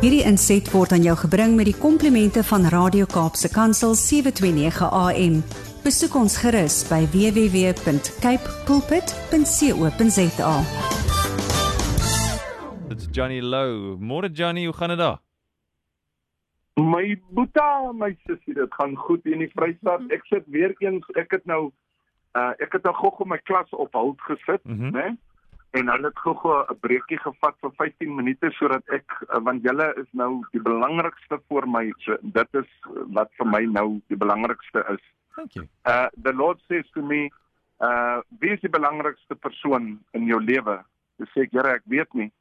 Hierdie inset word aan jou gebring met die komplimente van Radio Kaapse Kansel 729 AM. Besoek ons gerus by www.cape pulpit.co.za. Dit's Johnny Lou. Môre Johnny, hoe gaan dit daar? My boeta, my sussie, dit gaan goed hier in die Vrystaat. Ek sit weer eens, ek het nou uh ek het nou gou-gou my klas op hout gesit, Mhm. né? Nee? En hulle het gou-gou 'n breekie gevat vir 15 minute sodat ek uh, want julle is nou die belangrikste vir my. So dit is wat vir my nou die belangrikste is. Thank you. Uh the Lord says to me, uh wie is die belangrikste persoon in jou lewe? Dis sê ek, Here, ek weet nie.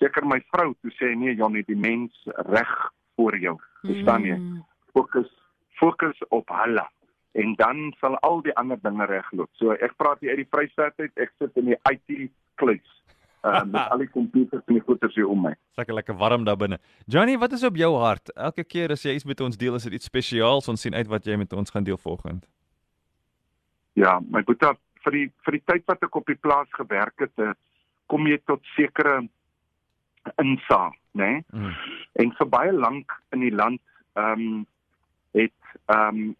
Seker my vrou, toe sê hy, nee Johnny, die mens reg voor jou. Verstaan jy? Fokus fokus op hulle en dan sal al die ander dinge regloop. So ek praat hier uit die Vrystaat uit. Ek sit in die IT. Uh met al die komputers en die goeders hier om my. Lekker lekker warm daar binne. Johnny, wat is op jou hart? Elke keer as jy iets met ons deel, is dit iets spesiaals. Ons sien uit wat jy met ons gaan deel volgende. Ja, my boetie, vir die vir die tyd wat ek op die plaas gewerk het, eh, kom jy tot sekere insaag, né? Nee? Mm. En vir baie lank in die land ehm um, het ehm um,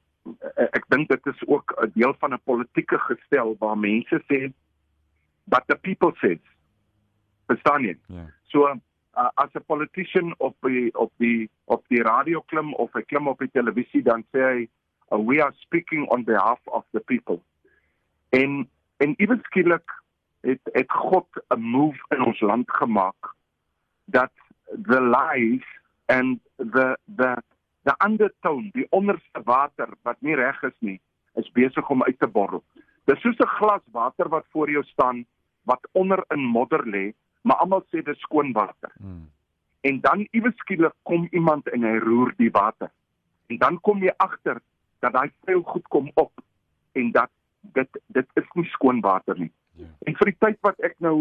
ek dink dit is ook 'n deel van 'n politieke gestel waar mense sê but the people says. Verstaan jy? Ja. So uh, as 'n politician op die op die op die radio klim of hy klim op die televisie dan sê hy uh, we are speaking on behalf of the people. En en iewers skielik het het God 'n move in ons land gemaak dat the lies and the the the undertone, die onderste water wat nie reg is nie, is besig om uit te borrel. Dis soos 'n glas water wat voor jou staan wat onder in modder lê, maar almal sê dis skoon water. Mm. En dan iewes skielik kom iemand en hy roer die water. En dan kom jy agter dat daai vuil goed kom op en dat dit dit is nie skoon water nie. Ja. En vir die tyd wat ek nou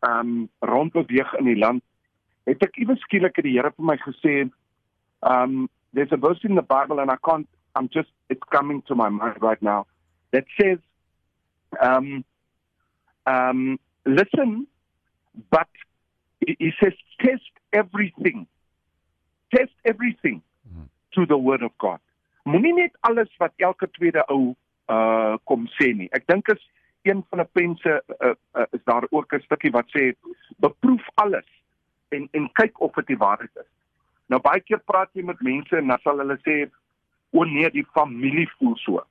ehm um, rondbeweeg in die land, het ek iewes skielik het die Here vir my gesê, um there's a verse in the Bible and I can't I'm just it's coming to my mind right now that says um um listen but he says test everything. Test everything Mhm. to the word of God. Moenie net alles wat elke tweede ou uh kom sê nie. Ek dink is een van die pense uh, uh, is daar ook 'n stukkie wat sê beproef alles en en kyk of dit die waarheid is. Nou baie keer praat jy met mense en dan sal hulle sê o nee die familie voel so.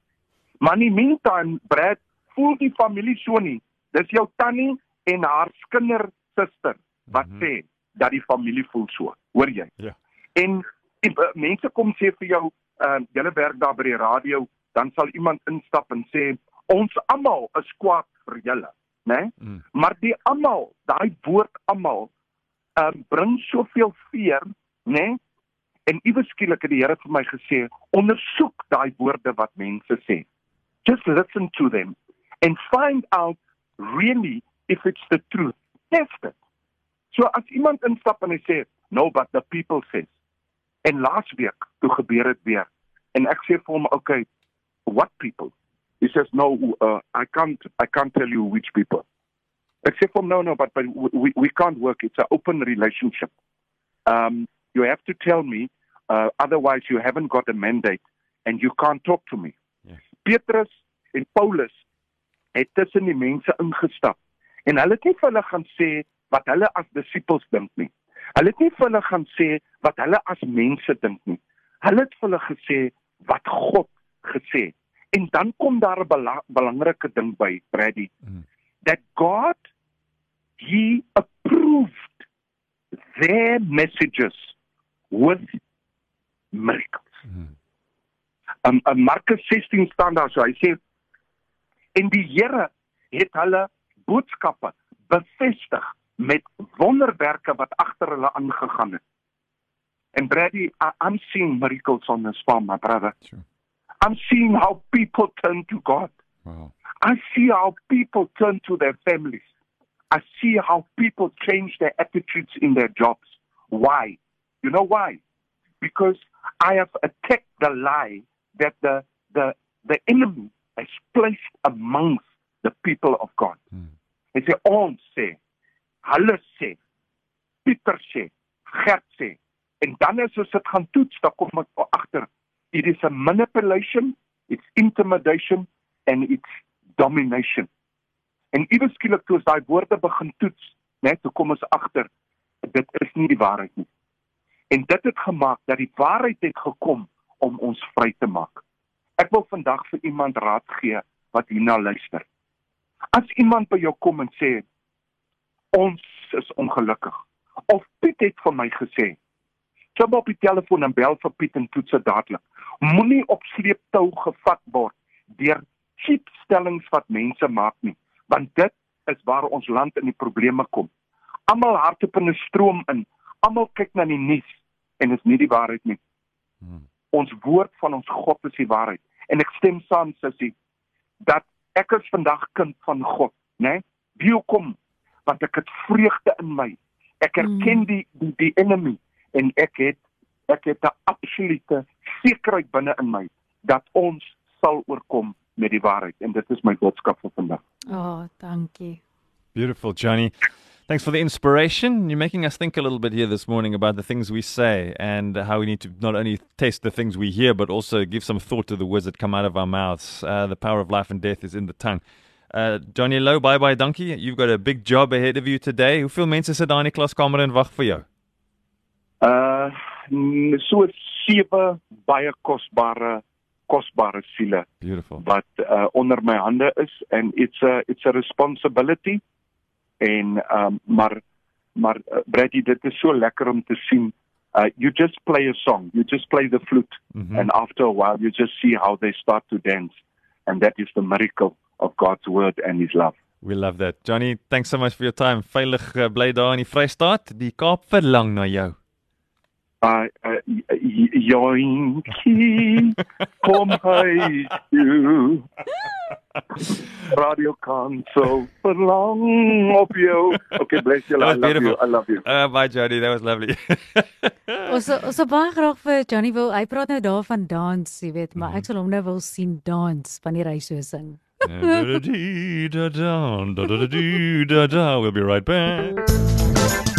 Maar in die meantime Brad voel die familie so nie. Dis jou tannie en haar skinder suster wat Mhm. sê dat die familie voel so hoor jy Ja. en die, uh, mense kom sê vir jou uh, julle werk daar by die radio dan sal iemand instap en sê ons almal is kwaad vir julle né Mm. maar die almal daai woord almal um, bring soveel veer né en iewes skielik het die Here vir my gesê ondersoek daai woorde wat mense sê just listen to them and find out really if it's the truth test it. So as iemand instap en hy sê no but the people says. En laas week toe gebeur dit weer. En ek sê vir hom okay what people? He says no uh, i can't i can't tell you which people. Ek sê vir hom no no but, but we we can't work. It's an open relationship. Um you have to tell me uh, otherwise you haven't got a mandate and you can't talk to me. Yes. Petrus en Paulus het tussen die mense ingestap en hulle het nie vir hulle gaan sê wat hulle as disippels dink nie. Hulle het nie vir hulle gaan sê wat hulle as mense dink nie. Hulle het vir hulle gesê wat God gesê. En dan kom daar 'n bela belangrike ding by, Brady, Mm. that God he approved their messages with miracles. Mm. Um, um Markus 16 staan daar so. Hy sê en die Here het hulle boodskappe bevestig met wonderwerke wat agter hulle aangegaan het. And Brady, I, I'm seeing miracles on this farm, my brother. Sure. I'm seeing how people turn to God. Wow. I see how people turn to their families. I see how people change their attitudes in their jobs. Why? You know why? Because I have attacked the lie that the the the enemy has placed amongst the people of God. Mm. Hy sê ons sê, hulle sê, Pieter sê, Gert sê, En dan as ons dit gaan toets, dan kom ek agter it is a manipulation, it's intimidation and it's domination. En iewers skielik toe ons daai woorde begin toets, net toe kom ons agter dit is nie die waarheid nie. En dit het gemaak dat die waarheid het gekom om ons vry te maak. Ek wil vandag vir iemand raad gee wat hierna luister. As iemand by jou kom en sê ons is ongelukkig of Piet het vir my gesê Kom op die telefoon en bel vir Piet en toets dit dadelik. Moenie op sleeptou gevat word deur cheap stellings wat mense maak nie, want dit is waar ons land in die probleme kom. Almal hardop in 'n stroom in. Almal kyk na die nuus en dit is nie die waarheid nie. Hmm. Ons woord van ons God is die waarheid. En ek stem saam sussie dat ek is vandag kind van God, né? Nee? Wie kom want ek het vreugde in my. Ek erken hmm. die die, die enemy en ek het ek het 'n absolute sekerheid binne in my dat ons sal oorkom met die waarheid en dit is my boodskap vir vandag. Oh, dankie. Beautiful Johnny. Thanks for the inspiration. You're making us think a little bit here this morning about the things we say and how we need to not only taste the things we hear, but also give some thought to the words that come out of our mouths. Uh, the power of life and death is in the tongue. Uh, Johnny Low, bye bye, donkey. You've got a big job ahead of you today. Hoeveel mense sit daar in die klaskamer en wag vir jou? Uh, so sewe baie kosbare kosbare siele. Beautiful. Wat uh, onder my hande is and it's a it's a responsibility en um maar maar uh, Brady dit is so lekker om te sien. Uh you just play a song. You just play the flute. Mm -hmm. and after a while you just see how they start to dance. And that is the miracle of God's word and his love. We love that. Johnny thanks so much for your time. Veilig uh, bly daar in die Vrystaat. Die Kaap verlang na jou. Uh, uh yoinkie kom hy toe radio console verlang op jou. Okay bless you I love you I love you. Uh bye Johnny that was lovely. Ons ons baie graag vir Johnny wil hy praat nou daarvan dans jy weet maar ek sal hom nou wil sien dans wanneer hy so sing da da da da da we'll be right back